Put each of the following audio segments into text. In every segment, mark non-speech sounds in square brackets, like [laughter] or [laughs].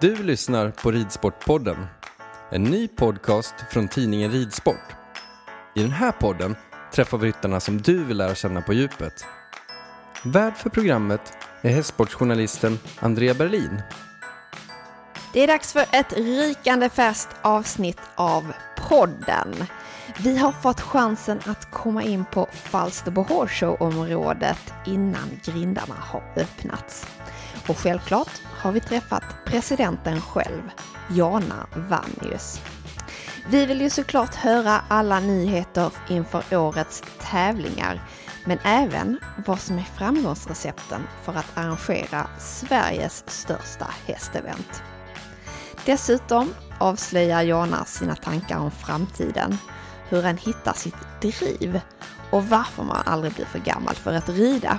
Du lyssnar på Ridsportpodden, en ny podcast från tidningen Ridsport. I den här podden träffar vi ryttarna som du vill lära känna på djupet. Värd för programmet är hästsportsjournalisten Andrea Berlin. Det är dags för ett rykande färskt avsnitt av podden. Vi har fått chansen att komma in på Falsterbo Horse Show-området innan grindarna har öppnats. Och självklart har vi träffat presidenten själv, Jana Vannius. Vi vill ju såklart höra alla nyheter inför årets tävlingar, men även vad som är framgångsrecepten för att arrangera Sveriges största hästevent. Dessutom avslöjar Jana sina tankar om framtiden, hur han hittar sitt driv och varför man aldrig blir för gammal för att rida.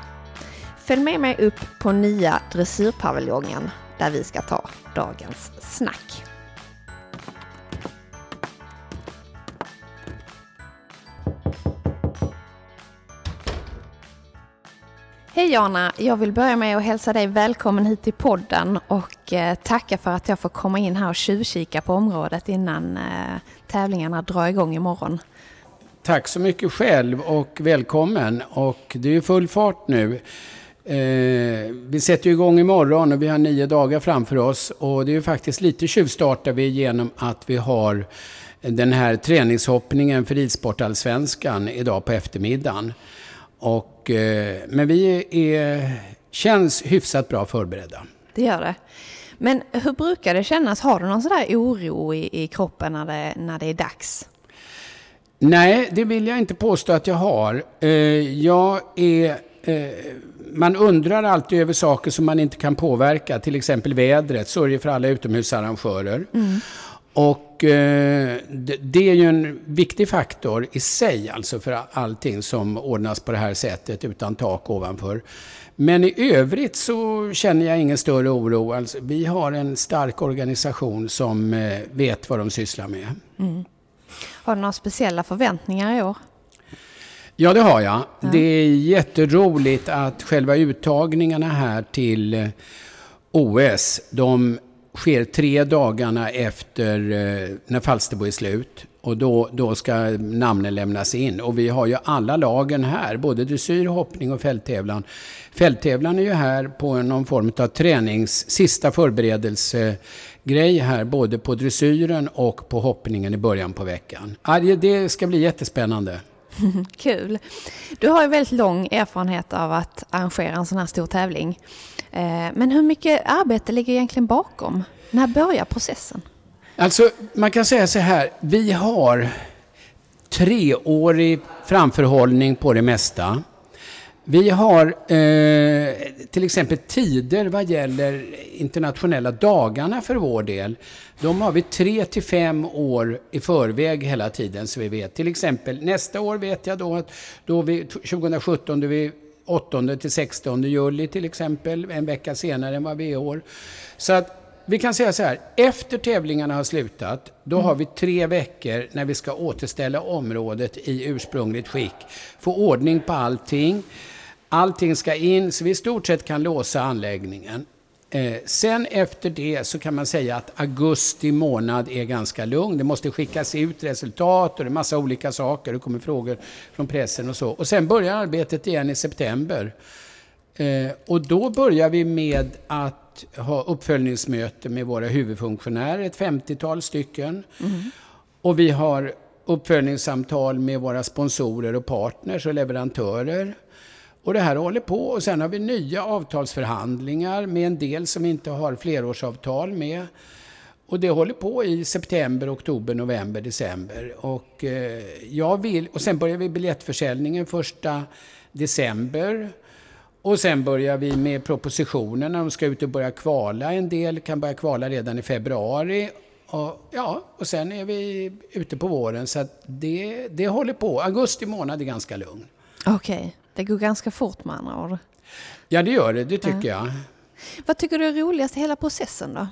Följ med mig upp på nya dressyrpaviljongen där vi ska ta dagens snack. Hej Jana! Jag vill börja med att hälsa dig välkommen hit till podden och eh, tacka för att jag får komma in här och tjuvkika på området innan eh, tävlingarna drar igång imorgon. Tack så mycket själv och välkommen. Och det är full fart nu. Eh, vi sätter igång imorgon och vi har nio dagar framför oss. Och det är ju faktiskt lite tjuvstartar vi genom att vi har den här träningshoppningen för Ridsportallsvenskan idag på eftermiddagen. Och, eh, men vi är, känns hyfsat bra förberedda. Det gör det. Men hur brukar det kännas? Har du någon sån där oro i, i kroppen när det, när det är dags? Nej, det vill jag inte påstå att jag har. Eh, jag är... Eh, man undrar alltid över saker som man inte kan påverka, till exempel vädret. Det för alla utomhusarrangörer. Mm. Och eh, det, det, är ju en viktig faktor i sig, alltså för allting som ordnas på det här sättet utan tak ovanför. Men i övrigt så känner jag ingen större oro. Alltså, vi har en stark organisation som eh, vet vad de sysslar med. Mm. Har du några speciella förväntningar i år? Ja, det har jag. Ja. Det är jätteroligt att själva uttagningarna här till eh, OS, de sker tre dagarna efter eh, när Falsterbo är slut. Och då, då ska namnen lämnas in. Och vi har ju alla lagen här, både dressyr, hoppning och fälttävlan. Fälttävlan är ju här på någon form av tränings, sista förberedelsegrej här, både på dressyren och på hoppningen i början på veckan. Det ska bli jättespännande. [laughs] Kul! Du har ju väldigt lång erfarenhet av att arrangera en sån här stor tävling. Eh, men hur mycket arbete ligger egentligen bakom? När börjar processen? Alltså, man kan säga så här. Vi har treårig framförhållning på det mesta. Vi har eh, till exempel tider vad gäller internationella dagarna för vår del. De har vi tre till fem år i förväg hela tiden så vi vet. Till exempel nästa år vet jag då att då vi, 2017 då vi 8 till 16 juli till exempel, en vecka senare än vad vi är i år. Så att vi kan säga så här, efter tävlingarna har slutat, då mm. har vi tre veckor när vi ska återställa området i ursprungligt skick. Få ordning på allting. Allting ska in, så vi i stort sett kan låsa anläggningen. Eh, sen efter det så kan man säga att augusti månad är ganska lugn. Det måste skickas ut resultat och det är massa olika saker. Det kommer frågor från pressen och så. Och sen börjar arbetet igen i september. Eh, och då börjar vi med att ha uppföljningsmöte med våra huvudfunktionärer, ett 50-tal stycken. Och vi har uppföljningssamtal med våra sponsorer och partners och leverantörer. Och det här håller på. Och sen har vi nya avtalsförhandlingar med en del som inte har flerårsavtal med. Och det håller på i september, oktober, november, december. Och, eh, jag vill, och sen börjar vi biljettförsäljningen första december. Och sen börjar vi med propositionerna. De ska ut och börja kvala. En del kan börja kvala redan i februari. Och, ja, och sen är vi ute på våren. Så att det, det håller på. Augusti månad är ganska lugn. Okej, det går ganska fort med andra ord. Ja, det gör det. Det tycker jag. Vad tycker du är roligast i hela processen då?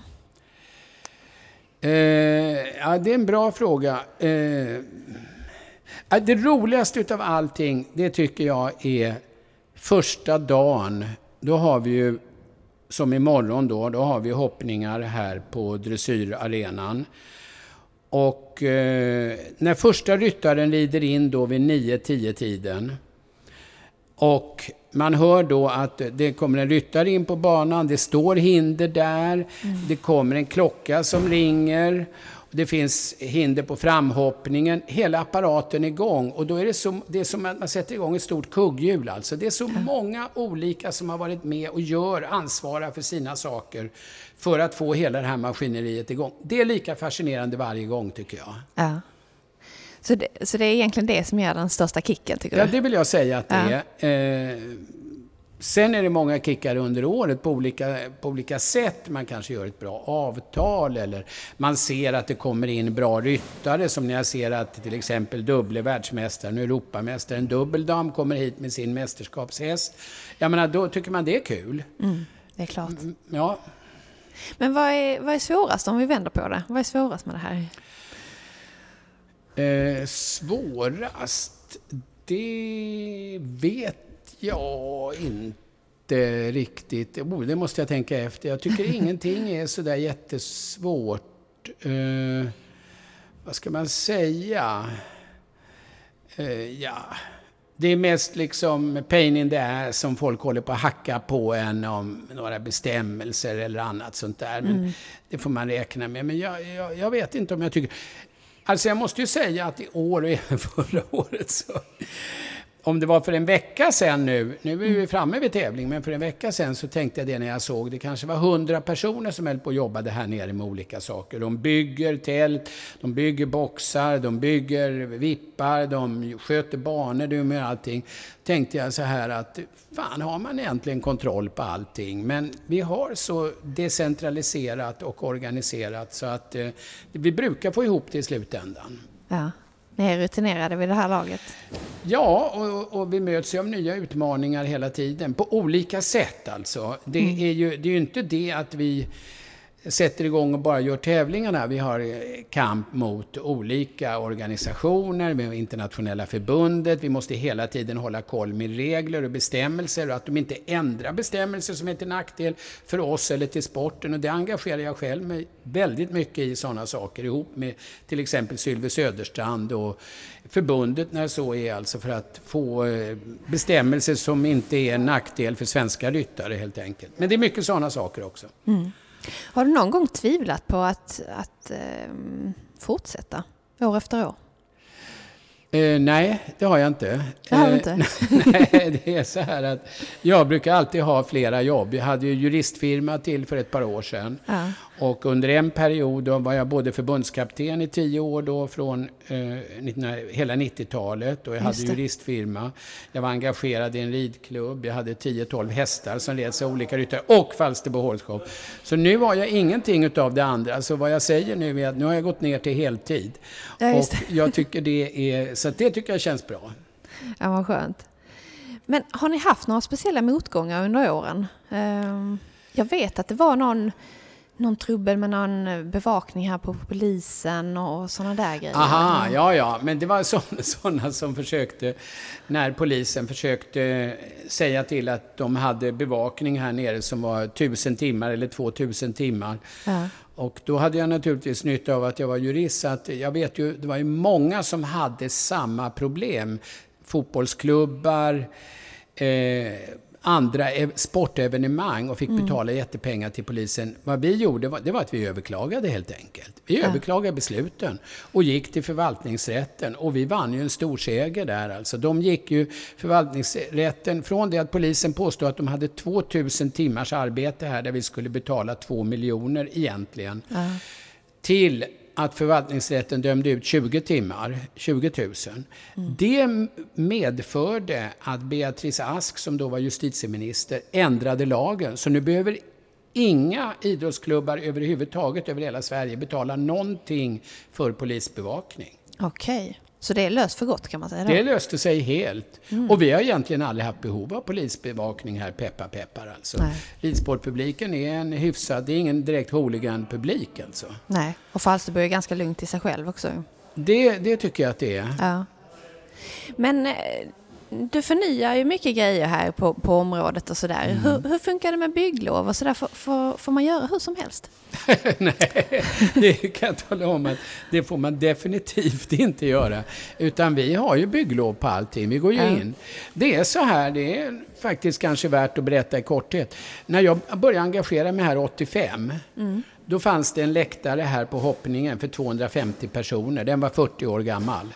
Eh, ja, det är en bra fråga. Eh, ja, det roligaste utav allting, det tycker jag är första dagen. Då har vi ju, som imorgon då, då har vi hoppningar här på dressyrarenan. Och eh, när första ryttaren rider in då vid 9-10 tiden och man hör då att det kommer en ryttare in på banan, det står hinder där, det kommer en klocka som ringer, det finns hinder på framhoppningen, hela apparaten är igång och då är det som, det är som att man sätter igång ett stort kugghjul alltså. Det är så många olika som har varit med och gör, ansvarar för sina saker för att få hela det här maskineriet igång. Det är lika fascinerande varje gång tycker jag. Ja. Så det, så det är egentligen det som ger den största kicken, tycker Ja, du? det vill jag säga att det Ja. är. Eh, sen är det många kickar under året på olika, på olika sätt. Man kanske gör ett bra avtal eller man ser att det kommer in bra ryttare som när jag ser att till exempel dubbel världsmästaren och Europamästaren Dubbeldam kommer hit med sin mästerskapshäst. Jag menar, då tycker man det är kul. Det är klart. Ja, Men vad är, vad är svårast om vi vänder på det? Vad är svårast med det här? Eh, svårast, det vet jag inte riktigt. Oh, det måste jag tänka efter. Jag tycker [laughs] ingenting är sådär jättesvårt. Eh, vad ska man säga? Eh, ja, det är mest liksom pain in the ass som folk håller på att hacka på en om några bestämmelser eller annat sånt där. Men det får man räkna med. Men jag, jag, jag vet inte om jag tycker... Alltså jag måste ju säga att i år och även [laughs] förra året så... Om det var för en vecka sedan nu, nu är vi framme vid tävling, men för en vecka sedan så tänkte jag det när jag såg, det kanske var hundra personer som höll på och jobbade här nere med olika saker. De bygger tält, de bygger boxar, de bygger vippar, de sköter banor, de med allting. Tänkte jag så här att, fan har man egentligen kontroll på allting? Men vi har så decentraliserat och organiserat så att eh, vi brukar få ihop det i slutändan. Ja. Ni är rutinerade vid det här laget. Ja, och, och vi möts ju av nya utmaningar hela tiden. På olika sätt alltså. Det, är ju, det är ju inte det att vi sätter igång och bara gör tävlingarna. Vi har eh, kamp mot olika organisationer, med internationella förbundet. Vi måste hela tiden hålla koll med regler och bestämmelser och att de inte ändrar bestämmelser som är till nackdel för oss eller till sporten. Och det engagerar jag själv mig väldigt mycket i sådana saker ihop med till exempel Sylve Söderstrand och förbundet när så är alltså för att få eh, bestämmelser som inte är en nackdel för svenska ryttare helt enkelt. Men det är mycket sådana saker också. Mm. Har du någon gång tvivlat på att, att ehm, fortsätta år efter år? Eh, nej, det har jag inte. Det har du Eh, inte? [laughs] nej, det är så här att jag brukar alltid ha flera jobb. Jag hade ju juristfirma till för ett par år sedan. Ja. Och under en period då var jag både förbundskapten i tio år då från eh, 19, hela 90-talet och jag hade Just det. juristfirma. Jag var engagerad i en ridklubb. Jag hade 10-12 hästar som leds av olika ryttare och Falsterbo Show. Så nu har jag ingenting utav det andra. Så vad jag säger nu är att nu har jag gått ner till heltid. Ja, och jag tycker det är, så det tycker jag känns bra. Ja, vad skönt. Men har ni haft några speciella motgångar under åren? Ehm, Jag vet att det var någon, någon trubbel med någon bevakning här på polisen och sådana där grejer. Aha, ja, ja, men det var sådana [laughs] som försökte, när polisen försökte säga till att de hade bevakning här nere som var tusen timmar eller 2000 timmar. Ja. Och då hade jag naturligtvis nytta av att jag var jurist, så att jag vet ju, det var ju många som hade samma problem. Fotbollsklubbar, eh, andra ev- sportevenemang och fick betala jättepengar till polisen. Vad vi gjorde, var, det var att vi överklagade helt enkelt. Vi överklagade besluten och gick till förvaltningsrätten och vi vann ju en stor seger där alltså. De gick ju förvaltningsrätten från det att polisen påstod att de hade 2000 timmars arbete här där vi skulle betala 2 miljoner egentligen. Till att förvaltningsrätten dömde ut 20 timmar, 20 000. Det medförde att Beatrice Ask, som då var justitieminister, ändrade lagen. Så nu behöver inga idrottsklubbar överhuvudtaget över hela Sverige betala någonting för polisbevakning. Okej, så det är löst för gott kan man säga då? Det löste sig helt. Och vi har egentligen aldrig haft behov av polisbevakning här, peppar peppar alltså. Ridsportpubliken är en hyfsad, det är ingen direkt hooligan-publik alltså. Nej, och Falsterbo är ganska lugnt i sig själv också. Det, det tycker jag att det är. Ja. Men eh, du förnyar ju mycket grejer här på, på området och sådär. Mm. Hur, hur funkar det med bygglov och sådär? Får, får, får man göra hur som helst? [laughs] Nej, det kan jag tala om att det får man definitivt inte göra. Utan vi har ju bygglov på allting. Vi går ju in. Det är så här, det är faktiskt kanske värt att berätta i korthet. När jag började engagera mig här 85, då fanns det en läktare här på hoppningen för 250 personer. Den var 40 år gammal.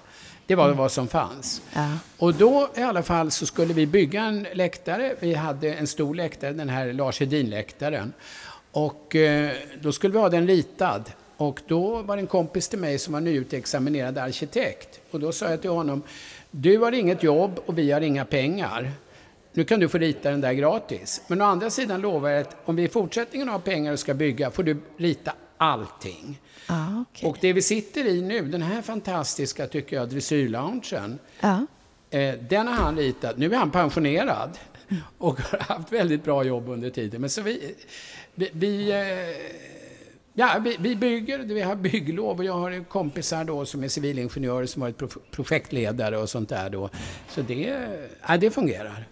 Det var vad som fanns. Ja. Och då i alla fall så skulle vi bygga en läktare. Vi hade en stor läktare, den här Lars Hedin-läktaren. Och eh, då skulle vi ha den ritad. Och då var det en kompis till mig som var nyutexaminerad arkitekt. Och då sa jag till honom, du har inget jobb och vi har inga pengar. Nu kan du få rita den där gratis. Men å andra sidan lovar jag att om vi i fortsättningen har pengar och ska bygga får du rita allting. Ja, okej. Och det vi sitter i nu, den här fantastiska, tycker jag, dressyrloungen. Ja. Eh, den har han ritat. Nu är han pensionerad [laughs] och har haft väldigt bra jobb under tiden. Men så vi, vi, vi, eh, ja, vi, vi bygger, vi har bygglov och jag har kompisar då som är civilingenjörer som varit pro- projektledare och sånt där då. Så det, ja, det fungerar.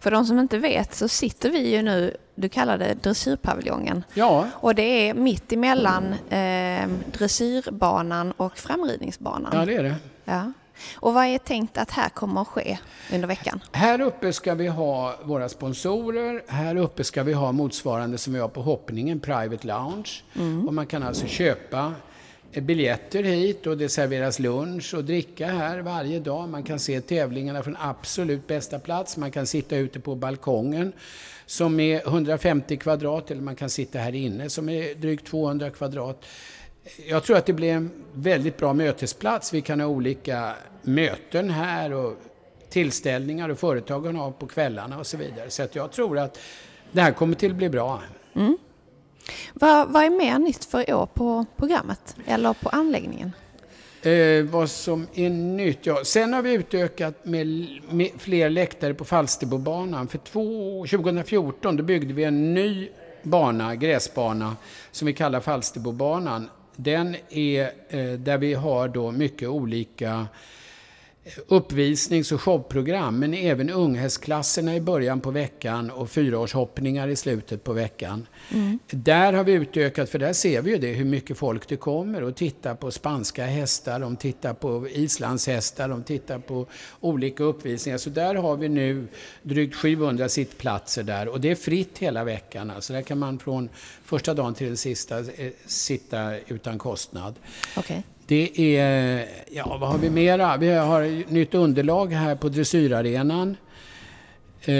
För de som inte vet så sitter vi ju nu, du kallar det dressyrpaviljongen. Ja, Och det är mitt emellan eh, dressyrbanan och framridningsbanan. ja det är det. Ja. Och vad är tänkt att här kommer att ske under veckan? Här uppe ska vi ha våra sponsorer. Här uppe ska vi ha motsvarande som vi har på hoppningen, Private Lounge. Och man kan alltså köpa biljetter hit och det serveras lunch och dricka här varje dag. Man kan se tävlingarna från absolut bästa plats. Man kan sitta ute på balkongen som är 150 kvadrat eller man kan sitta här inne som är drygt 200 kvadrat. Jag tror att det blir en väldigt bra mötesplats. Vi kan ha olika möten här och tillställningar och företagen har på kvällarna och så vidare. Så att jag tror att det här kommer till att bli bra. Mm. Vad, vad är mer nytt för i år på programmet? Eller på anläggningen? Eh, vad som är nytt? Ja, sen har vi utökat med, med fler läktare på Falsterbobanan. För två, 2014 då byggde vi en ny bana, gräsbana, som vi kallar Falsterbobanan. Den är eh, där vi har då mycket olika uppvisnings och showprogram, men även unghästklasserna i början på veckan och fyraårshoppningar i slutet på veckan. Där har vi utökat, för där ser vi ju det, hur mycket folk det kommer och tittar på spanska hästar, de tittar på islandshästar, de tittar på olika uppvisningar. Så där har vi nu drygt 700 sittplatser där och det är fritt hela veckan. Alltså där kan man från första dagen till den sista eh, sitta utan kostnad. Okej. Det är, ja vad har vi mera? Vi har nytt underlag här på dressyrarenan. Eh,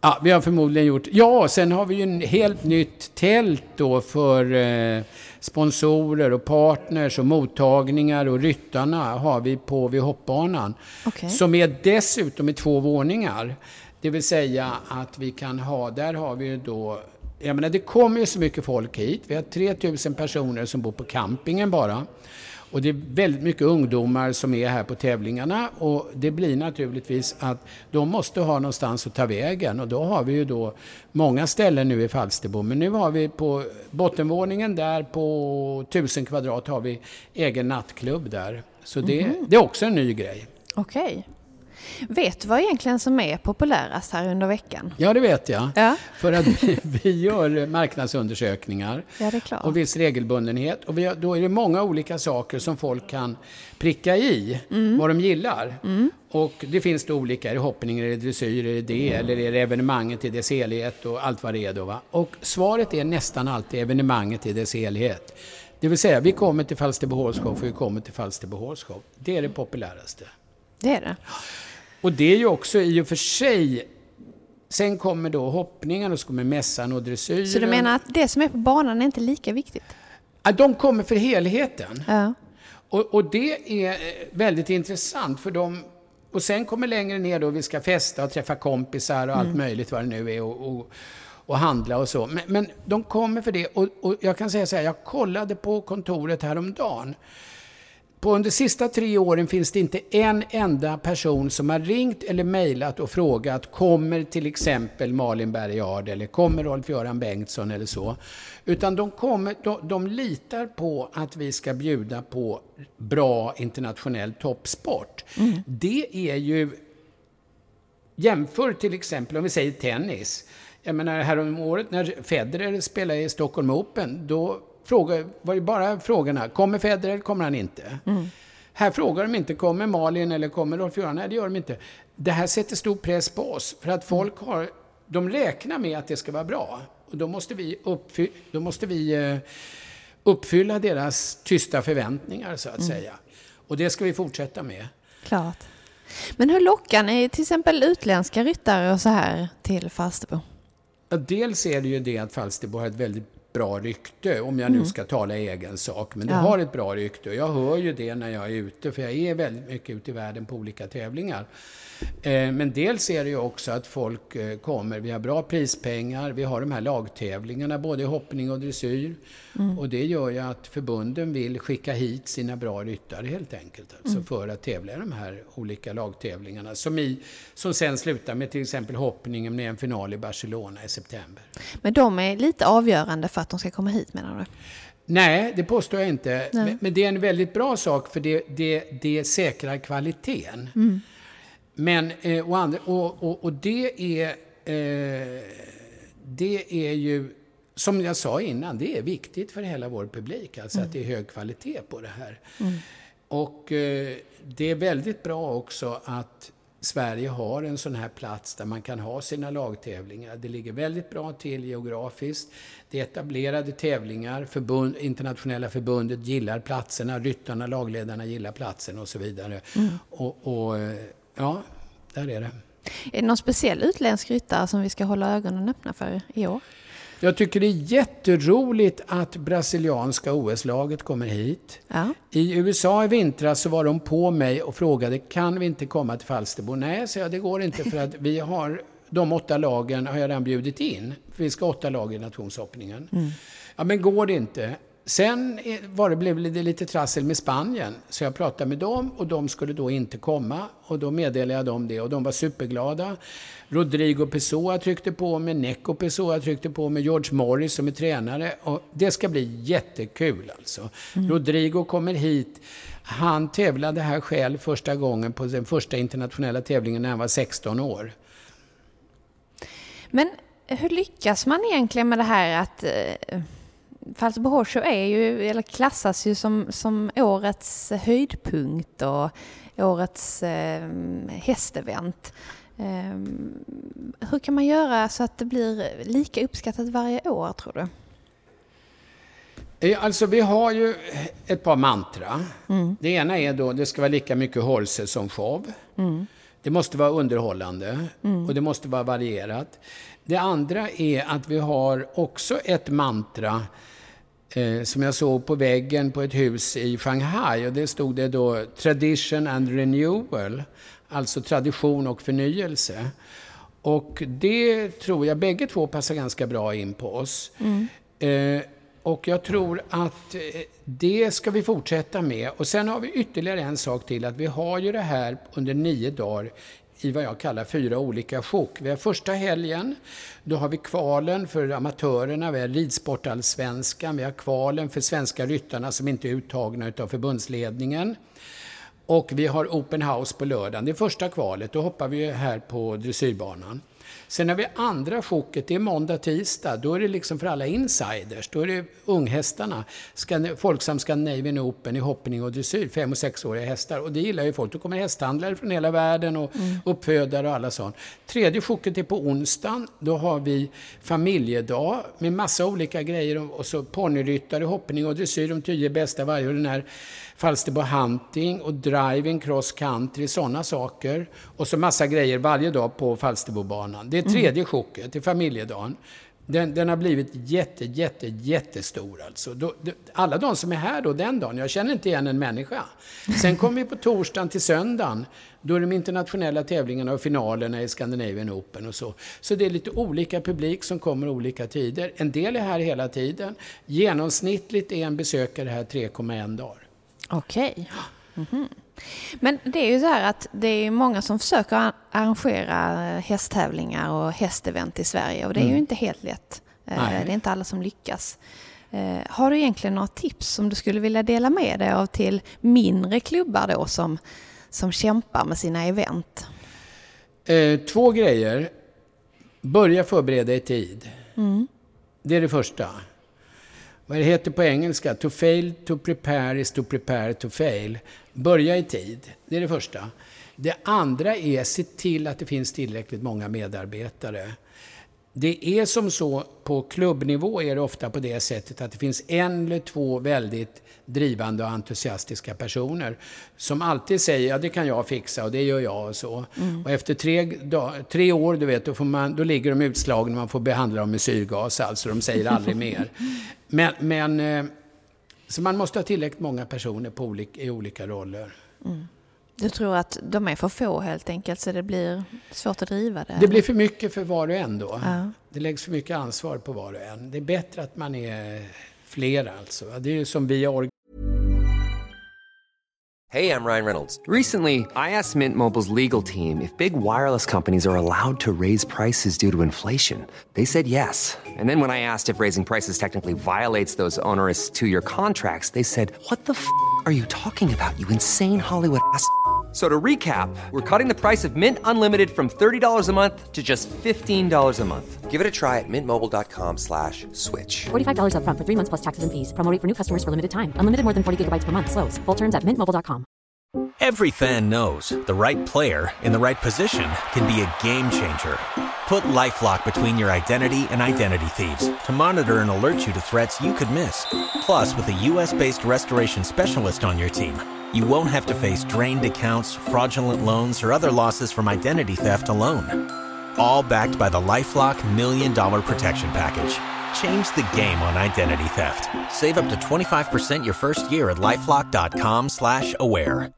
ja, vi har förmodligen gjort, ja sen har vi ju en helt nytt tält då för eh, sponsorer och partners och mottagningar och ryttarna har vi på vid hoppbanan. Okej. Som är dessutom i två våningar. Det vill säga att vi kan ha, där har vi ju då jag menar, det kommer ju så mycket folk hit. Vi har 3000 personer som bor på campingen bara. Och det är väldigt mycket ungdomar som är här på tävlingarna och det blir naturligtvis att de måste ha någonstans att ta vägen och då har vi ju då många ställen nu i Falsterbo. Men nu har vi på bottenvåningen där på 1000 kvadrat har vi egen nattklubb där. Så det, det är också en ny grej. Okej. Vet du vad egentligen som är populärast här under veckan? Ja, det vet jag. Ja. För att vi, [laughs] vi gör marknadsundersökningar Ja, det är klart. och viss regelbundenhet. Och vi då är det många olika saker som folk kan pricka i, Mm. vad de gillar. Och det finns då olika, är det hoppning, är det dressyr, är det det, eller är det evenemanget i dess helhet och allt vad det är då. Va? Och svaret är nästan alltid evenemanget i dess helhet. Det vill säga, vi kommer till Falsterbohålskov för vi kommer till Falsterbohålskov. Det är det populäraste. Det är det. Och det är ju också i och för sig Sen kommer då hoppningen och så kommer mässan och dressyren. Så du menar att det som är på banan är inte lika viktigt? Ja, de kommer för helheten. Ja. Och, och det är eh, väldigt intressant för de... Och sen kommer längre ner då vi ska festa och träffa kompisar och allt möjligt vad det nu är och, och, och handla och så. Men, men de kommer för det. Och, och jag kan säga så här, jag kollade på kontoret häromdagen. På under de sista tre åren finns det inte en enda person som har ringt eller mejlat och frågat kommer till exempel Malin Bergard eller kommer Rolf-Göran Bengtsson eller så. Utan de, kommer, de, de litar på att vi ska bjuda på bra internationell toppsport. Det är ju Jämför till exempel om vi säger tennis. Jag menar häromåret när Federer spelade i Stockholm Open, då fråga, var det bara frågorna, kommer Federer kommer han inte? Här frågar de inte, kommer Malin eller kommer Rolf-Göran? Nej, det gör de inte. Det här sätter stor press på oss, för att folk har, de räknar med att det ska vara bra. Och då måste vi, uppfy, då måste vi eh, uppfylla deras tysta förväntningar, så att säga. Och det ska vi fortsätta med. Klart. Men hur lockar ni till exempel utländska ryttare och så här till Falsterbo? Ja, dels är det ju det att Falsterbo har ett väldigt bra rykte, om jag nu ska tala i egen sak. Men det Mm. Ja. har ett bra rykte och jag hör ju det när jag är ute, för jag är väldigt mycket ute i världen på olika tävlingar. Eh, Men dels är det ju också att folk eh, kommer, vi har bra prispengar, vi har de här lagtävlingarna, både i hoppning och dressyr. Mm. Och det gör ju att förbunden vill skicka hit sina bra ryttare helt enkelt. Alltså Mm. för att tävla i de här olika lagtävlingarna. Som, i, som sen slutar med till exempel hoppningen med en final i Barcelona i september. Men de är lite avgörande för att de ska komma hit menar du? Nej, det påstår jag inte. Men, men det är en väldigt bra sak för det, det, det säkrar kvaliteten. Mm. Men, eh, och, andra, och, och, och det är... Eh, det är ju, som jag sa innan, det är viktigt för hela vår publik. Alltså att det är hög kvalitet på det här. Och eh, det är väldigt bra också att Sverige har en sån här plats där man kan ha sina lagtävlingar. Det ligger väldigt bra till geografiskt. Det är etablerade tävlingar, förbund, internationella förbundet gillar platserna, ryttarna, lagledarna gillar platsen och så vidare. Och, och eh, ja, där är det. Är det någon speciell utländsk ryttare som vi ska hålla ögonen öppna för i år? Jag tycker det är jätteroligt att brasilianska OS-laget kommer hit. Ja. I USA i vintras så var de på mig och frågade kan vi inte komma till Falsterbo? Nej, så jag, det går inte för att vi har de åtta lagen har jag redan bjudit in. Vi ska åtta lag i nationshoppningen. Ja, men går det inte? Sen är- var det, blev det lite trassel med Spanien, så jag pratade med dem och de skulle då inte komma. Och då meddelade jag dem det och de var superglada. Rodrigo Pessoa tryckte på med Neco Pessoa tryckte på med George Morris som är tränare. Och det ska bli jättekul alltså. Rodrigo kommer hit. Han tävlade här själv första gången på den första internationella tävlingen när han var 16 år. Men hur lyckas man egentligen med det här att eh, Falsterbo Horse är ju, eller klassas ju som, som årets höjdpunkt och årets eh, hästevent. Eh, hur kan man göra så att det blir lika uppskattat varje år tror du? Eh, Alltså vi har ju ett par mantra. Det ena är då, det ska vara lika mycket horse som show. Det måste vara underhållande och det måste vara varierat. Det andra är att vi har också ett mantra eh, som jag såg på väggen på ett hus i Shanghai och det stod det då Tradition and Renewal, alltså tradition och förnyelse. Och det tror jag bägge två passar ganska bra in på oss. Eh, och jag tror att eh, det ska vi fortsätta med. Och sen har vi ytterligare en sak till, att vi har ju det här under nio dagar i vad jag kallar fyra olika sjok. Vi har första helgen, då har vi kvalen för amatörerna, vi har ridsportallsvenskan, vi har kvalen för svenska ryttarna som inte är uttagna utav förbundsledningen. Och vi har open house på lördagen. Det är första kvalet. Då hoppar vi här på dressyrbanan. Sen har vi andra choket, det är måndag, tisdag. Då är det liksom för alla insiders. Då är det unghästarna. Folksam Scandinavian Open i hoppning och dressyr, fem och sexåriga hästar. Och det gillar ju folk. Då kommer hästhandlare från hela världen och mm. uppfödare och alla sånt. Tredje choket är på onsdagen. Då har vi familjedag med massa olika grejer. Och så ponnyryttare, hoppning och dressyr, de tio bästa varje. Här Falsterbo Hunting och driving cross country, sådana saker. Och så massa grejer varje dag på Falsterbobanan. Det är tredje mm. chocket, det är familjedagen. Den, den, har blivit jätte, jätte, jättestor alltså. Då, alla de som är här då den dagen, jag känner inte igen en människa. Sen kommer vi på torsdagen till söndagen. Då är de internationella tävlingarna och finalerna i Scandinavian Open och så. Så det är lite olika publik som kommer olika tider. En del är här hela tiden. Genomsnittligt är en besökare här 3,1 dagar. Okej. Okay. Mm -hmm. Men det är ju så här att det är många som försöker arrangera hästtävlingar och hästevent i Sverige och det är mm. ju inte helt lätt. Eh, Nej. Det är inte alla som lyckas. Eh, har du egentligen några tips som du skulle vilja dela med dig av till mindre klubbar då som, som kämpar med sina event? Eh, två grejer. Börja förbereda i tid. Mm. Det är det första vad det heter på engelska, to fail to prepare is to prepare to fail. Börja i tid, det är det första. Det andra är se till att det finns tillräckligt många medarbetare. Det är som så, på klubbnivå är det ofta på det sättet att det finns en eller två väldigt drivande och entusiastiska personer som alltid säger ja det kan jag fixa och det gör jag och så. Mm. Och efter tre, tre år, du vet, då, får man, då ligger de utslagna, man får behandla dem med syrgas, alltså de säger aldrig mer. [laughs] Men, men eh, så man måste ha tillräckligt många personer på olika, i olika roller. Mm. Du tror att de är för få helt enkelt, så det blir svårt att driva det? Det blir för mycket för var och en då. Ja. Det läggs för mycket ansvar på var och en. Det är bättre att man är flera alltså. Det är ju som vi har Hej, jag Ryan Reynolds. Recently, I asked Mint Mobiles legal team if big wireless companies are allowed to raise prices due to inflation. They said yes. And then when I asked if raising prices technically violates those onerous two-year contracts, they said, what the f*** are you talking about, you insane Hollywood ass?" So to recap, we're cutting the price of Mint Unlimited from $30 a month to just $15 a month. Give it a try at mintmobile.com slash switch. $45 up front for three months plus taxes and fees. Promoting for new customers for limited time. Unlimited more than 40 gigabytes per month. Slows. Full terms at mintmobile.com. Every fan knows the right player in the right position can be a game changer. Put LifeLock between your identity and identity thieves to monitor and alert you to threats you could miss. Plus, with a U.S.-based restoration specialist on your team, you won't have to face drained accounts, fraudulent loans, or other losses from identity theft alone. All backed by the Lifelock Million Dollar Protection Package. Change the game on identity theft. Save up to 25% your first year at lifelock.com slash aware.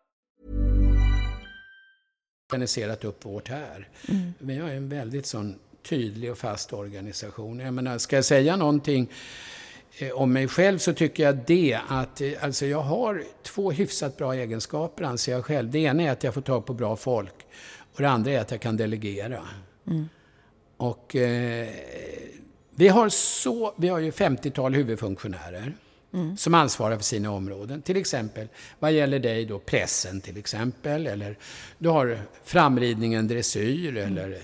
organiserat upp vårt här. Mm. Vi har en väldigt sån tydlig och fast organisation. Jag menar, ska jag säga någonting om mig själv så tycker jag det att eh, alltså jag har två hyfsat bra egenskaper anser jag själv. Det ena är att jag får tag på bra folk och det andra är att jag kan delegera. Mm. Och eh, vi har så, vi har ju 50-tal huvudfunktionärer mm. som ansvarar för sina områden. Till exempel, vad gäller dig då, pressen till exempel, eller du har framridningen dressyr, mm. eller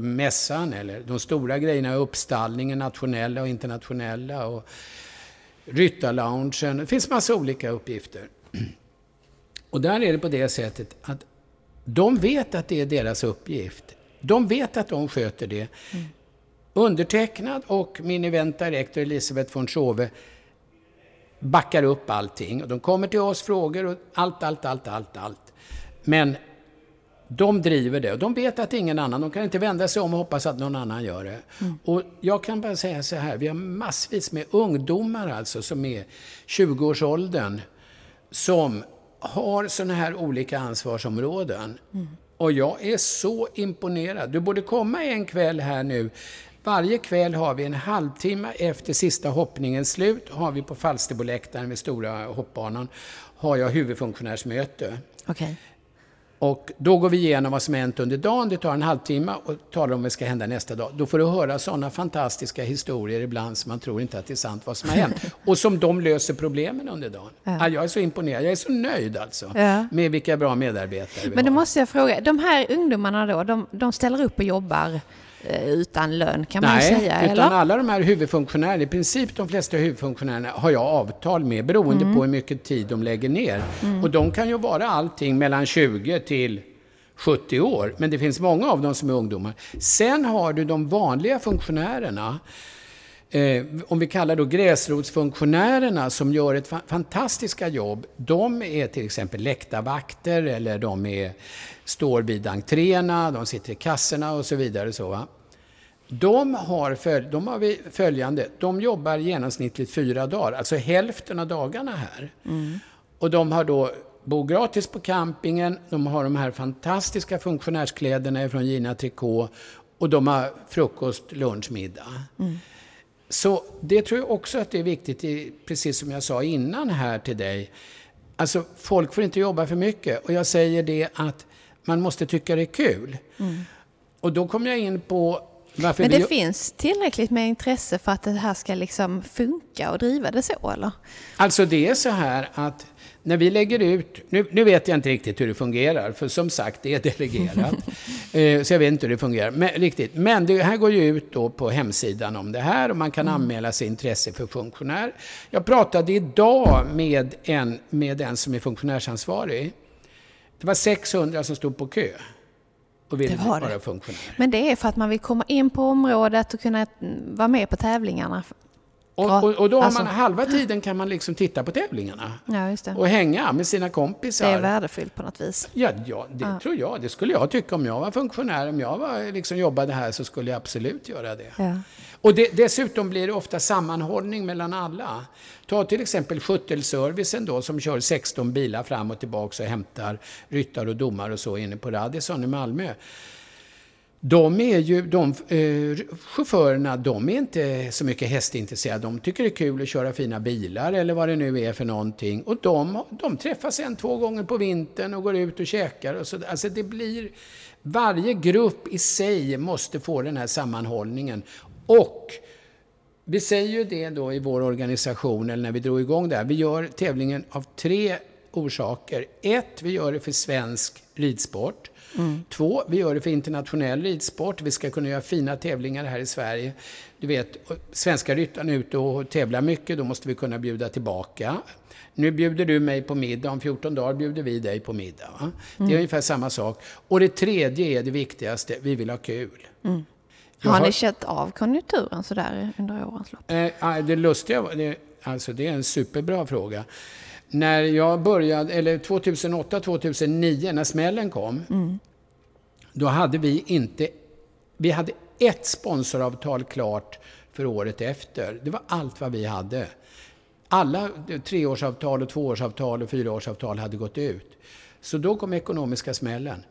mässan eller de stora grejerna, uppstallningen, nationella och internationella och ryttarloungen. Det finns massa olika uppgifter. Och där är det på det sättet att de vet att det är deras uppgift. De vet att de sköter det. Mm. Undertecknad och min event director Elisabeth von Schove backar upp allting. Och de kommer till oss frågor och allt, allt, allt, allt, allt. Men de driver det och de vet att ingen annan, de kan inte vända sig om och hoppas att någon annan gör det. Mm. Och jag kan bara säga så här, vi har massvis med ungdomar alltså som är 20-årsåldern som har sådana här olika ansvarsområden. Mm. Och jag är så imponerad. Du borde komma en kväll här nu. Varje kväll har vi en halvtimme efter sista hoppningens slut, har vi på Falsterboläktaren vid stora hoppbanan, har jag huvudfunktionärsmöte. Okay. Och då går vi igenom vad som hänt under dagen. Det tar en halvtimme och talar om vad som ska hända nästa dag. Då får du höra sådana fantastiska historier ibland som man tror inte att det är sant vad som har hänt. [laughs] och som de löser problemen under dagen. Ja. jag är så imponerad. Jag är så nöjd alltså. Ja. Med vilka bra medarbetare vi Men då har. måste jag fråga, de här ungdomarna då, de, de ställer upp och jobbar utan lön kan Nej, man ju säga, utan eller? alla de här huvudfunktionärerna, i princip de flesta huvudfunktionärerna har jag avtal med beroende Mm. på hur mycket tid de lägger ner. Och de kan ju vara allting mellan 20 till 70 år, men det finns många av dem som är ungdomar. Sen har du de vanliga funktionärerna, eh, om vi kallar då gräsrotsfunktionärerna som gör ett fa- fantastiska jobb. De är till exempel läktarvakter eller de är, står vid entréerna, de sitter i kassorna och så vidare. Så, va? De har, föl- de har följande, de jobbar genomsnittligt fyra dagar, alltså hälften av dagarna här. Och de har då bor gratis på campingen, de har de här fantastiska funktionärskläderna från Gina Tricot och de har frukost, lunch, middag. Så det tror jag också att det är viktigt, precis som jag sa innan här till dig. Alltså, folk får inte jobba för mycket. Och jag säger det att man måste tycka det är kul. Och då kommer jag in på varför Men vi... det finns tillräckligt med intresse för att det här ska liksom funka och driva det så, eller? Alltså det är så här att när vi lägger ut, nu, nu vet jag inte riktigt hur det fungerar, för som sagt det är delegerat. [laughs] Eh, så jag vet inte hur det fungerar men, riktigt. Men det här går ju ut då på hemsidan om det här och man kan anmäla sig intresse för funktionär. Jag pratade idag med en, med en som är funktionärsansvarig. Det var 600 som stod på kö och ville Det var det. vara funktionär. Men det är för att man vill komma in på området och kunna mm, vara med på tävlingarna. Och, och, och då har Alltså- man halva tiden kan man liksom titta på tävlingarna Ja, det. och hänga med sina Det kompisar. är värdefullt på något vis. Ja, ja det tror jag. Det skulle jag tycka om jag var funktionär. Om jag var, liksom, jobbade här så skulle jag absolut göra det. Ja. Och det, dessutom blir det ofta sammanhållning mellan alla. Ta till exempel skyttelservicen då som kör 16 bilar fram och tillbaka och hämtar ryttare och domare och så inne på Radisson i Malmö. De är ju, de eh, chaufförerna, de är inte så mycket hästintresserade. De tycker det är kul att köra fina bilar eller vad det nu är för någonting. Och de, de träffas en, två gånger på vintern och går ut och käkar och så. Alltså det blir, varje grupp i sig måste få den här sammanhållningen. Och vi säger ju det då i vår organisation, eller när vi drog igång det här. Vi gör tävlingen av tre orsaker. Ett, vi gör det för svensk ridsport. Två, vi gör det för internationell ridsport. Vi ska kunna göra fina tävlingar här i Sverige. Du vet, svenska ryttarna är ute och tävlar mycket, då måste vi kunna bjuda tillbaka. Nu bjuder du mig på middag, om 14 dagar bjuder vi dig på middag. Va? Det är ungefär samma sak. Och det tredje är det viktigaste, vi vill ha kul. Jag Har har- ni känt av konjunkturen sådär under årens lopp? Eh, det lustiga var, det, alltså det är en superbra fråga. När jag började, eller 2008-2009, när smällen kom, då hade vi inte, vi hade ett sponsoravtal klart för året efter. Det var allt vad vi hade. Alla treårsavtal och tvåårsavtal och fyraårsavtal hade gått ut. Så då kom ekonomiska smällen.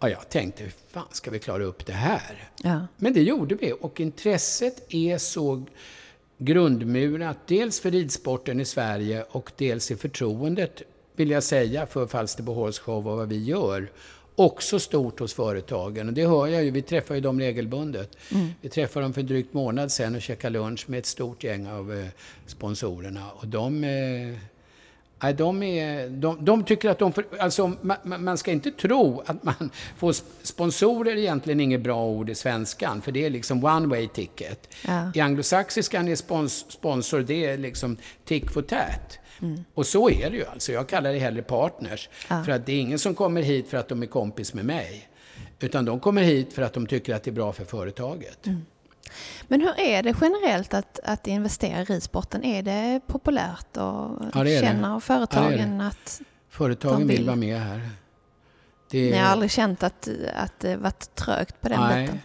Ja, jag tänkte, hur fan ska vi klara upp det här? Ja. Men det gjorde vi och intresset är så grundmurat, dels för ridsporten i Sverige och dels i förtroendet, vill jag säga, för Falsterbo Horse Show och vad vi gör. Också stort hos företagen. Och det hör jag ju, vi träffar ju dem regelbundet. Vi träffade dem för en drygt månad sedan och käkade lunch med ett stort gäng av eh, sponsorerna. Och de... Nej, de, är, de, de tycker att de får, alltså, man, man ska inte tro att man [laughs] får sp- sponsorer egentligen inget bra ord i svenskan, för det är liksom one way ticket. Ja. I anglosaxiskan är spons, sponsor, det är liksom tick for tat. Och så är det ju alltså. Jag kallar det hellre partners. För att det är ingen som kommer hit för att de är kompis med mig. Utan de kommer hit för att de tycker att det är bra för företaget. Men hur är det generellt att, att investera i ridsporten? Är det populärt och Ja, det är det. känner Ja, företagen det att Företagen De vill. vill. vara med här. Det ni har aldrig känt att, att det varit trögt på den Nej. biten?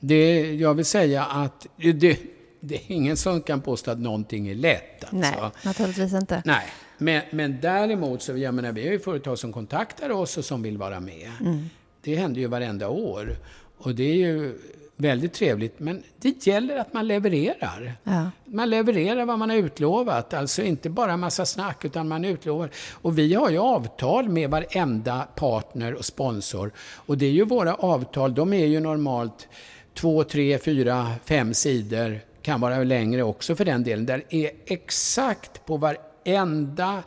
Det, jag vill säga att det, det är ingen som kan påstå att någonting är lätt. Alltså. Nej, naturligtvis inte. Nej. Men, men däremot så, jag menar, vi har ju företag som kontaktar oss och som vill vara med. Mm. Det händer ju varenda år. Och det är ju väldigt trevligt. Men det gäller att man levererar. Ja. Man levererar vad man har utlovat. Alltså inte bara massa snack, utan man utlovar. Och vi har ju avtal med varenda partner och sponsor. Och det är ju våra avtal, de är ju normalt två, tre, fyra, fem sidor. Kan vara längre också för den delen. Där är exakt på varenda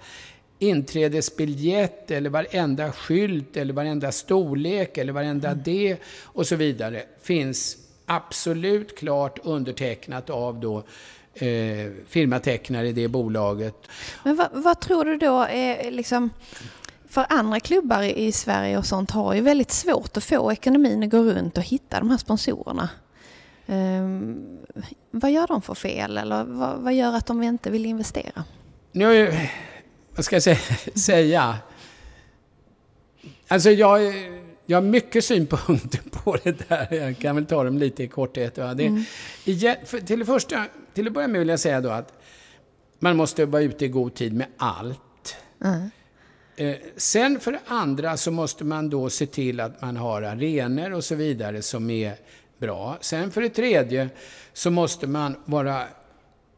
inträdesbiljett eller varenda skylt eller varenda storlek eller varenda det och så vidare finns absolut klart undertecknat av då eh, firmatecknare i det bolaget. Men vad, vad tror du då är liksom... För andra klubbar i Sverige och sånt har ju väldigt svårt att få ekonomin att gå runt och hitta de här sponsorerna. Ehm, vad gör de för fel eller vad, vad gör att de inte vill investera? Nu, vad ska jag [laughs] säga? Alltså jag, jag har mycket synpunkter [laughs] på det där. Jag kan väl ta dem lite i korthet. Va? Det, igen, för, till, det första, till att börja med vill jag säga då att man måste vara ute i god tid med allt. Eh, sen för det andra så måste man då se till att man har arenor och så vidare som är bra. Sen för det tredje så måste man vara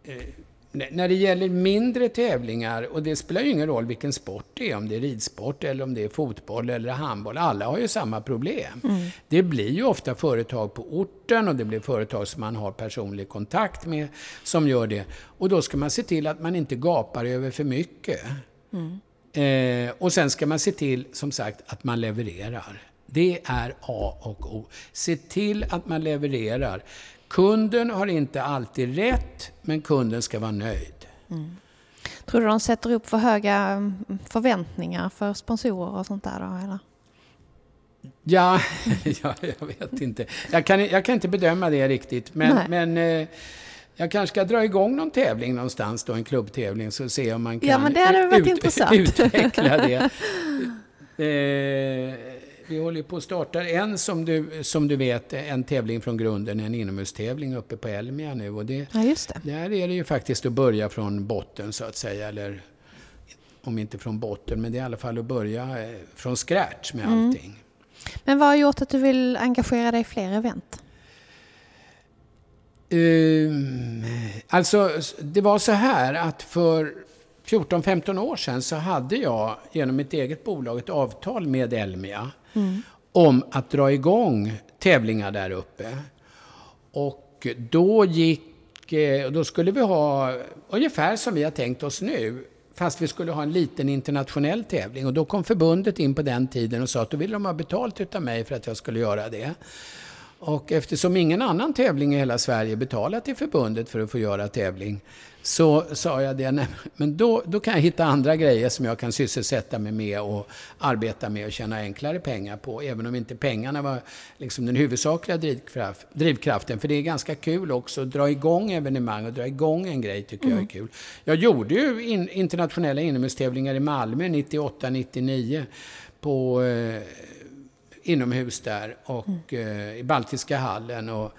eh, när det gäller mindre tävlingar, och det spelar ju ingen roll vilken sport det är, om det är ridsport eller om det är fotboll eller handboll, alla har ju samma problem. Det blir ju ofta företag på orten och det blir företag som man har personlig kontakt med som gör det. Och då ska man se till att man inte gapar över för mycket. Eh, och sen ska man se till, som sagt, att man levererar. Det är A och O. Se till att man levererar. Kunden har inte alltid rätt, men kunden ska vara nöjd. Tror du de sätter upp för höga mm, förväntningar för sponsorer och sånt där då? Eller? Ja, [laughs] ja jag vet inte. Jag kan, jag kan inte bedöma det riktigt, men, men eh, jag kanske ska dra igång någon tävling någonstans, då, en klubbtävling, så se om man kan Ja, men det hade varit ut- [laughs] intressant. utveckla det. [laughs] Eh, vi håller på att starta en, som du, som du vet, en tävling från grunden, en inomhustävling uppe på Elmia nu. Och det, Ja, just det. där är det ju faktiskt att börja från botten, så att säga. Eller om inte från botten, men det är i alla fall att börja eh, från scratch med Mm. allting. Men vad har gjort att du vill engagera dig i fler event? Um, alltså, det var så här att för 14-15 år sedan så hade jag genom mitt eget bolag ett avtal med Elmia om att dra igång tävlingar där uppe. Och då gick, eh, då skulle vi ha ungefär som vi har tänkt oss nu, fast vi skulle ha en liten internationell tävling. Och då kom förbundet in på den tiden och sa att då ville de ha betalt utav mig för att jag skulle göra det. Och eftersom ingen annan tävling i hela Sverige betalar till förbundet för att få göra tävling, så sa jag det, nej, men då, då kan jag hitta andra grejer som jag kan sysselsätta mig med och arbeta med och tjäna enklare pengar på, även om inte pengarna var liksom den huvudsakliga drivkraft, drivkraften. För det är ganska kul också att dra igång evenemang och dra igång en grej tycker jag är kul. Jag gjorde ju in, internationella inomhustävlingar i Malmö 98, 99 på eh, inomhus där och eh, i Baltiska hallen. Och,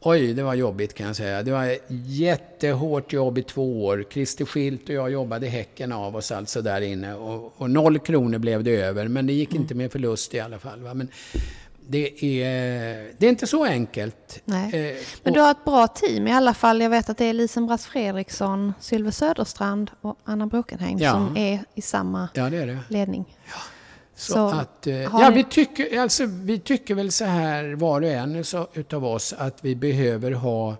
oj, det var jobbigt kan jag säga. Det var jättehårt jobb i två år. Christer Schilt och jag jobbade häcken av oss alltså där inne. Och, och noll kronor blev det över, men det gick inte med förlust i alla fall. Va? Men det är, det är inte så enkelt. Eh, Men du har ett bra team i alla fall. Jag vet att det är Lisen Bratt Fredriksson, Sylve Söderstrand och Anna Brokenheim Ja. som är i samma Ja, det är det. ledning. Så, Så, att, eh, ja, ni- vi, tycker, alltså, vi tycker väl så här var och en så, utav oss att vi behöver ha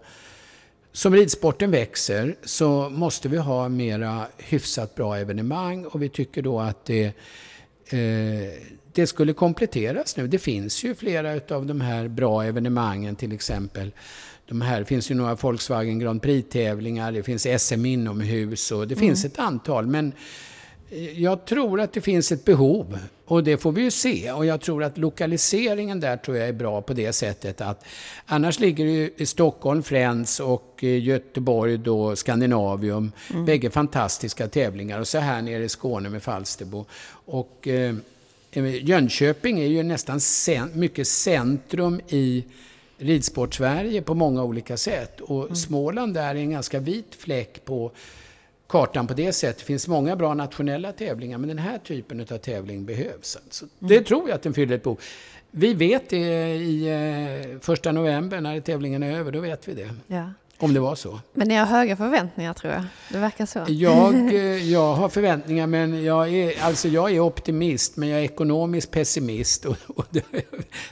som ridsporten växer så måste vi ha mera hyfsat bra evenemang och vi tycker då att det, eh, det skulle kompletteras nu. Det finns ju flera utav de här bra evenemangen till exempel. De här det finns ju några Volkswagen Grand Prix-tävlingar, det finns SM inomhus och det finns ett antal. Men jag tror att det finns ett behov och det får vi ju se. Och jag tror att lokaliseringen där tror jag är bra på det sättet att annars ligger det ju i Stockholm Friends och eh, Göteborg då Skandinavium. Bägge fantastiska tävlingar och så här nere i Skåne med Falsterbo. Och eh, Jönköping är ju nästan cen- mycket centrum i ridsport-Sverige på många olika sätt. Och Småland där är en ganska vit fläck på kartan på det sättet. Det finns många bra nationella tävlingar, men den här typen av tävling behövs. Alltså. Det tror jag att den fyller ett behov. Vi vet det i eh, första november när tävlingen är över, då vet vi det. Ja. Om det var så. Men ni har höga förväntningar tror jag. Det verkar så. Jag, [laughs] eh, jag har förväntningar, men jag är, alltså jag är optimist, men jag är ekonomisk pessimist. [laughs] Och, och det,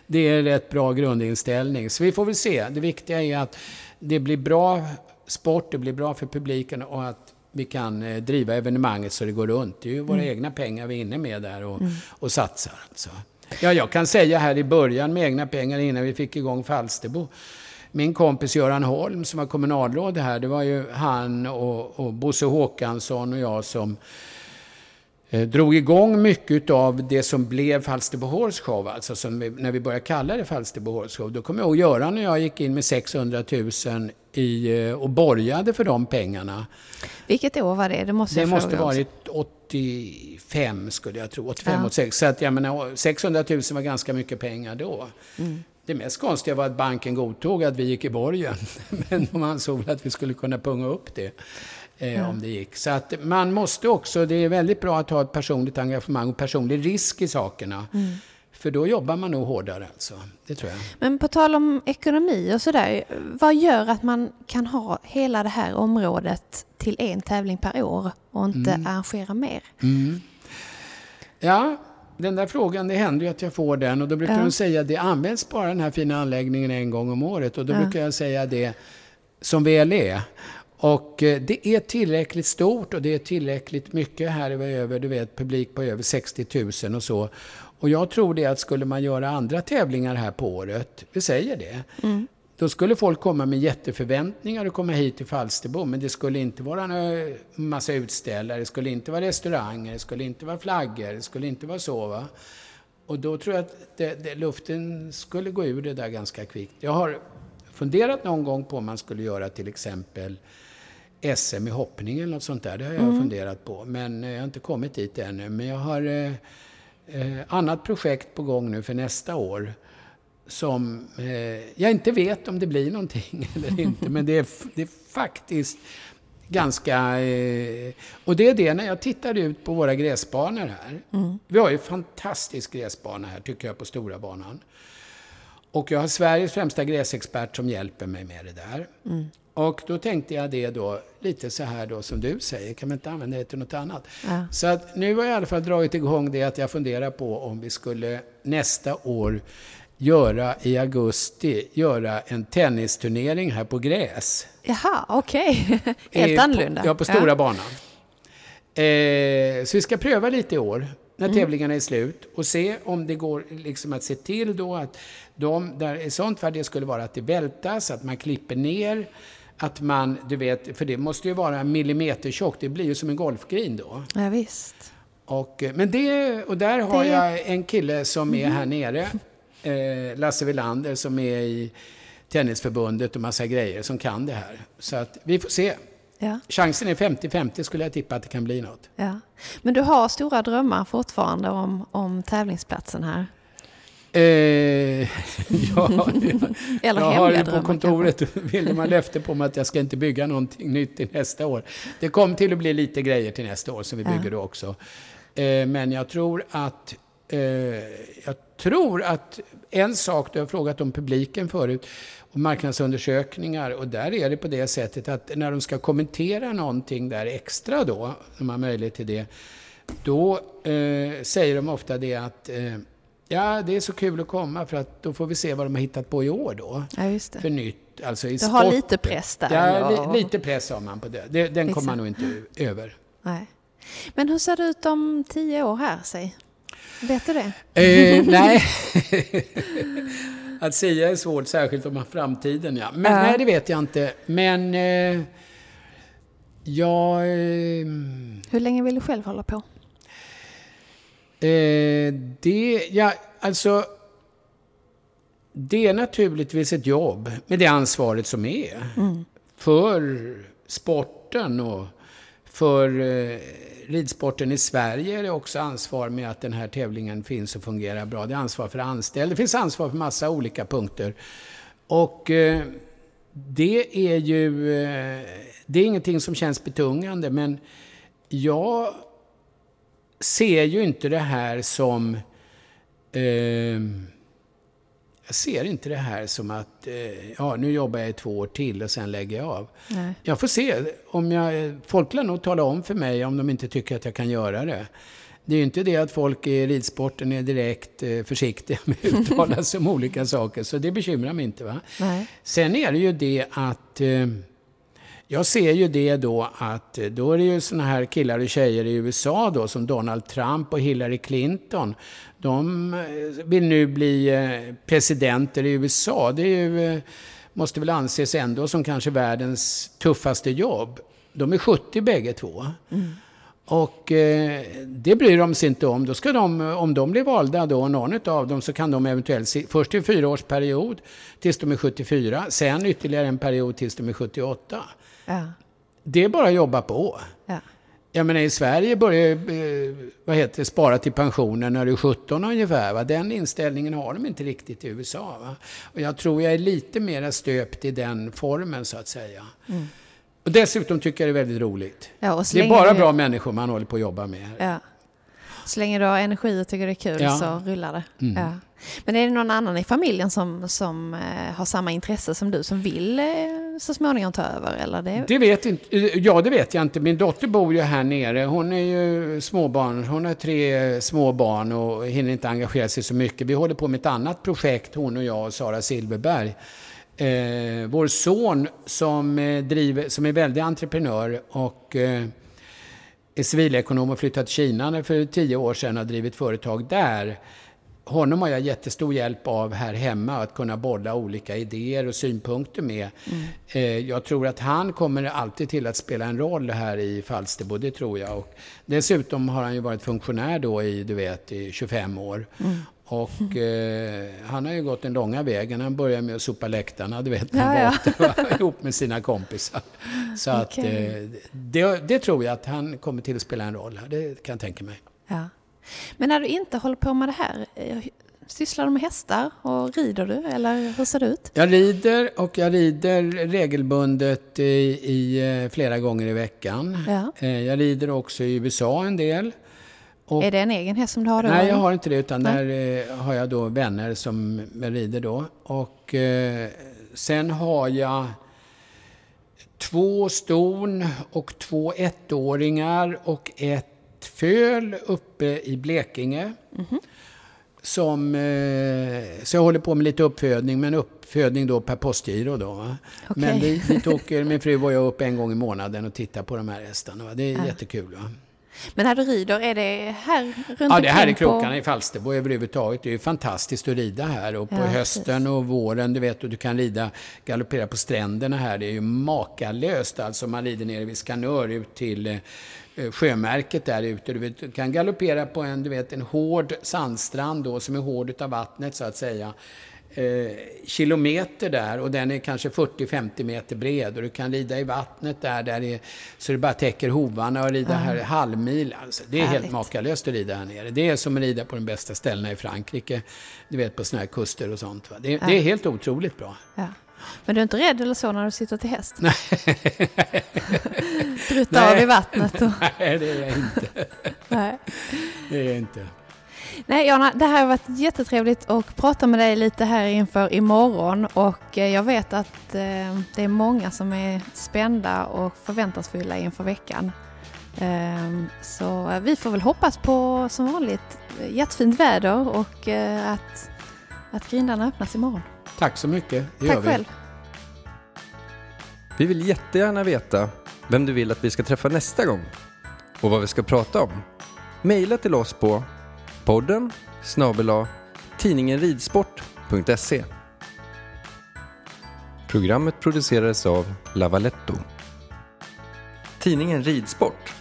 det är en rätt bra grundinställning. Så vi får väl se. Det viktiga är att det blir bra sport, det blir bra för publiken och att vi kan eh, driva evenemanget så det går runt. Det är ju våra Mm. egna pengar vi är inne med där och, och satsar. Alltså. Ja, jag kan säga här i början med egna pengar innan vi fick igång Falsterbo. Min kompis Göran Holm som var kommunalråd här, det var ju han och, och Bosse Håkansson och jag som drog igång mycket av det som blev Falsterbo Horse Show, alltså som vi, när vi började kalla det Falsterbo Horse Show. Då kommer jag ihåg Göran och jag gick in med 600 000 i, eh, och borgade för de pengarna. Vilket år var det? Det måste Det måste varit 85 skulle jag tro, 85, Ja. 86. Så att jag menar, 600 000 var ganska mycket pengar då. Mm. Det mest konstiga var att banken godtog att vi gick i borgen. [laughs] Men de ansåg att vi skulle kunna punga upp det. Eh, Om det gick. Så att man måste också, det är väldigt bra att ha ett personligt engagemang och personlig risk i sakerna. Mm. För då jobbar man nog hårdare alltså. Det tror jag. Men på tal om ekonomi och sådär, vad gör att man kan ha hela det här området till en tävling per år och inte Mm. arrangera mer? Ja, den där frågan, det händer ju att jag får den och då brukar Ja. de säga att det används bara den här fina anläggningen en gång om året och då Ja. brukar jag säga det som väl är. Och eh, det är tillräckligt stort och det är tillräckligt mycket här över, du vet, publik på över 60 000 och så. Och jag tror det att skulle man göra andra tävlingar här på året, vi säger det, då skulle folk komma med jätteförväntningar och komma hit till Falsterbo, men det skulle inte vara en massa utställare, det skulle inte vara restauranger, det skulle inte vara flaggor, det skulle inte vara så. Va? Och då tror jag att det, det, luften skulle gå ur det där ganska kvickt. Jag har funderat någon gång på om man skulle göra till exempel SM i hoppning eller något sånt där. Det har jag funderat på, men eh, jag har inte kommit dit ännu. Men jag har eh, eh, annat projekt på gång nu för nästa år som eh, jag inte vet om det blir någonting [laughs] eller inte, men det är, det är faktiskt ganska... Eh, och det är det när jag tittar ut på våra gräsbanor här. Vi har ju fantastisk gräsbana här, tycker jag, på Stora banan. Och jag har Sveriges främsta gräsexpert som hjälper mig med det där. Och då tänkte jag det då, lite så här då som du säger, kan man inte använda det till något annat? Ja. Så att nu har jag i alla fall dragit igång det att jag funderar på om vi skulle nästa år göra i augusti, göra en tennisturnering här på gräs. Jaha, okej. [laughs] Helt Eh, annorlunda. Ja, på stora banan. Eh, så vi ska pröva lite i år, när tävlingarna är slut, och se om det går liksom att se till då att de, där i sånt fall det skulle vara att det vältas, att man klipper ner, att man, du vet, för det måste ju vara en millimeter tjockt, det blir ju som en golfgreen då. Ja, visst. Och, eh, men det, och där har Det- jag en kille som är här nere, eh, Lasse Wilander, som är i Tennisförbundet och massa grejer, som kan det här. Så att vi får se. Ja, Chansen är 50-50 skulle jag tippa att det kan bli något. ja. Men du har stora drömmar fortfarande om, om tävlingsplatsen här? Eh, [laughs] ja, Eller jag har ju på kontoret [laughs] man löfte på mig att jag ska inte bygga någonting nytt till nästa år. Det kommer till att bli lite grejer till nästa år som vi bygger då också. Eh, men jag tror att eh, jag tror att en sak, du har frågat om publiken förut, och marknadsundersökningar, och där är det på det sättet att när de ska kommentera någonting där extra då, de har möjlighet till det, då eh, säger de ofta det att eh, ja, det är så kul att komma för att då får vi se vad de har hittat på i år då. Ja, just det. För nytt, alltså i Du har lite press där, Ja, li, lite press har man på det. det den kommer man nog inte över. Nej. Men hur ser det ut om tio år här, säg? Vet du det? Eh, [laughs] nej. [laughs] att säga är svårt, särskilt om framtiden. Ja. Men Ja. nej, det vet jag inte. Men eh, jag... Eh, Hur länge vill du själv hålla på? Eh, det, ja, alltså... Det är naturligtvis ett jobb med det ansvaret som är. För sporten och för eh, ridsporten i Sverige är det också ansvar med att den här tävlingen finns och fungerar bra. Det är ansvar för anställda. Det finns ansvar för massa olika punkter. Och eh, det är ju... Eh, det är ingenting som känns betungande, men jag ser ju inte det här som... Eh, Jag ser inte det här som att, eh, ja nu jobbar jag i två år till och sen lägger jag av. Nej. Jag får se. Om jag, folk lär nog tala om för mig om de inte tycker att jag kan göra det. Det är ju inte det att folk i ridsporten är direkt eh, försiktiga [laughs] med att uttala sig om olika saker, så det bekymrar mig inte. Va? Nej. Sen är det ju det att eh, jag ser ju det då att eh, då är det ju såna här killar och tjejer i USA då som Donald Trump och Hillary Clinton. De eh, vill nu bli eh, presidenter i USA. Det ju, måste väl anses ändå som kanske världens tuffaste jobb. De är 70 bägge två. Och eh, det bryr de sig inte om. Då ska de, om de blir valda då, någon av dem, så kan de eventuellt, först en fyraårsperiod tills de är 74, sen ytterligare en period tills de är 78. Ja. Det är bara att jobba på. Ja. Jag menar i Sverige börjar eh, vad heter det, spara till pensionen när du är 17 ungefär. Va? Den inställningen har de inte riktigt i USA. Va? Och jag tror jag är lite mer stöpt i den formen så att säga. Och dessutom tycker jag det är väldigt roligt. Ja, Det är bara bra människor man håller på att jobba med. Ja. Så länge du har energi och tycker det är kul Ja. så rullar det. Mm. Ja. Men är det någon annan i familjen som, som eh, har samma intresse som du som vill eh, så småningom ta över? Eller det... Det vet inte, eh, ja, det vet jag inte. Min dotter bor ju här nere. Hon är ju småbarn. Hon har tre små barn och hinner inte engagera sig så mycket. Vi håller på med ett annat projekt, hon och jag och Sara Silverberg. Eh, vår son som, driver, som är väldigt entreprenör och eh, civilekonom och flyttat till Kina för tio år sedan har drivit företag där. Honom har jag jättestor hjälp av här hemma, att kunna bolla olika idéer och synpunkter med. Eh, Jag tror att han kommer alltid till att spela en roll här i Falsterbo, det tror jag. Och dessutom har han ju varit funktionär då i, du vet, i 25 år. Och [laughs] eh, han har ju gått den långa vägen. Han började med att sopa läktarna, du vet, när han Ja, var åtta, [laughs] ihop med sina kompisar. Så att Okej. eh, det, det tror jag att han kommer till att spela en roll här, det kan jag tänka mig. Ja. Men när du inte håller på med det här, eh, sysslar du med hästar och rider du? Eller hur ser det ut? Jag rider och jag rider regelbundet i, i eh, flera gånger i veckan. Ja. Eh, Jag rider också i USA en del. Och, Är det en egen häst som du har då? nej, jag har inte det utan Nej. där eh, har jag då vänner som rider då. Och eh, sen har jag två ston och två ettåringar och ett föl uppe i Blekinge. Mhm. Som, eh, så jag håller på med lite uppfödning, men uppfödning då per postgiro då. Okej. Men vi, vi [laughs] åker, min fru och jag upp en gång i månaden och tittar på de här hästarna. Va? Det är Ja. jättekul. Va? Men när du rider, är det här runt Ja, det här är omkring på- krokarna i Falsterbo överhuvudtaget. Det är ju fantastiskt att rida här. Och på Ja, hösten och våren, du vet, och du kan rida, galoppera på stränderna här. Det är ju makalöst. Alltså man rider ner vid Skanör ut till eh, sjömärket där ute. Du, vet, du kan galoppera på en, du vet, en hård sandstrand då, som är hård utav vattnet så att säga. Eh, kilometer där och den är kanske 40-50 meter bred och du kan rida i vattnet där, där det är, så det bara täcker hovarna och rida här halvmil. Alltså, det är helt Härligt. makalöst att rida här nere. Det är som att rida på de bästa ställena i Frankrike. Du vet på sådana här kuster och sånt. Det, det är helt otroligt bra. Ja. Men du är inte rädd eller så när du sitter till häst? Nej. [laughs] Drutta av i vattnet? Och... [laughs] Nej, det är jag inte. Nej. Det är jag inte. Nej, Jana, det här har varit jättetrevligt att prata med dig lite här inför imorgon och eh, jag vet att eh, det är många som är spända och förväntansfulla inför veckan. Ehm, Så eh, vi får väl hoppas på som vanligt jättefint väder och att, att grindarna öppnas imorgon. Tack så mycket. Det gör Tack vi. själv. Vi vill jättegärna veta vem du vill att vi ska träffa nästa gång och vad vi ska prata om. Maila till oss på podden snabel tidningen ridsport.se. Programmet producerades av Lavaletto. Tidningen Ridsport.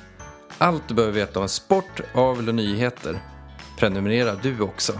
Allt du behöver veta om sport, avel och nyheter. Prenumerera du också.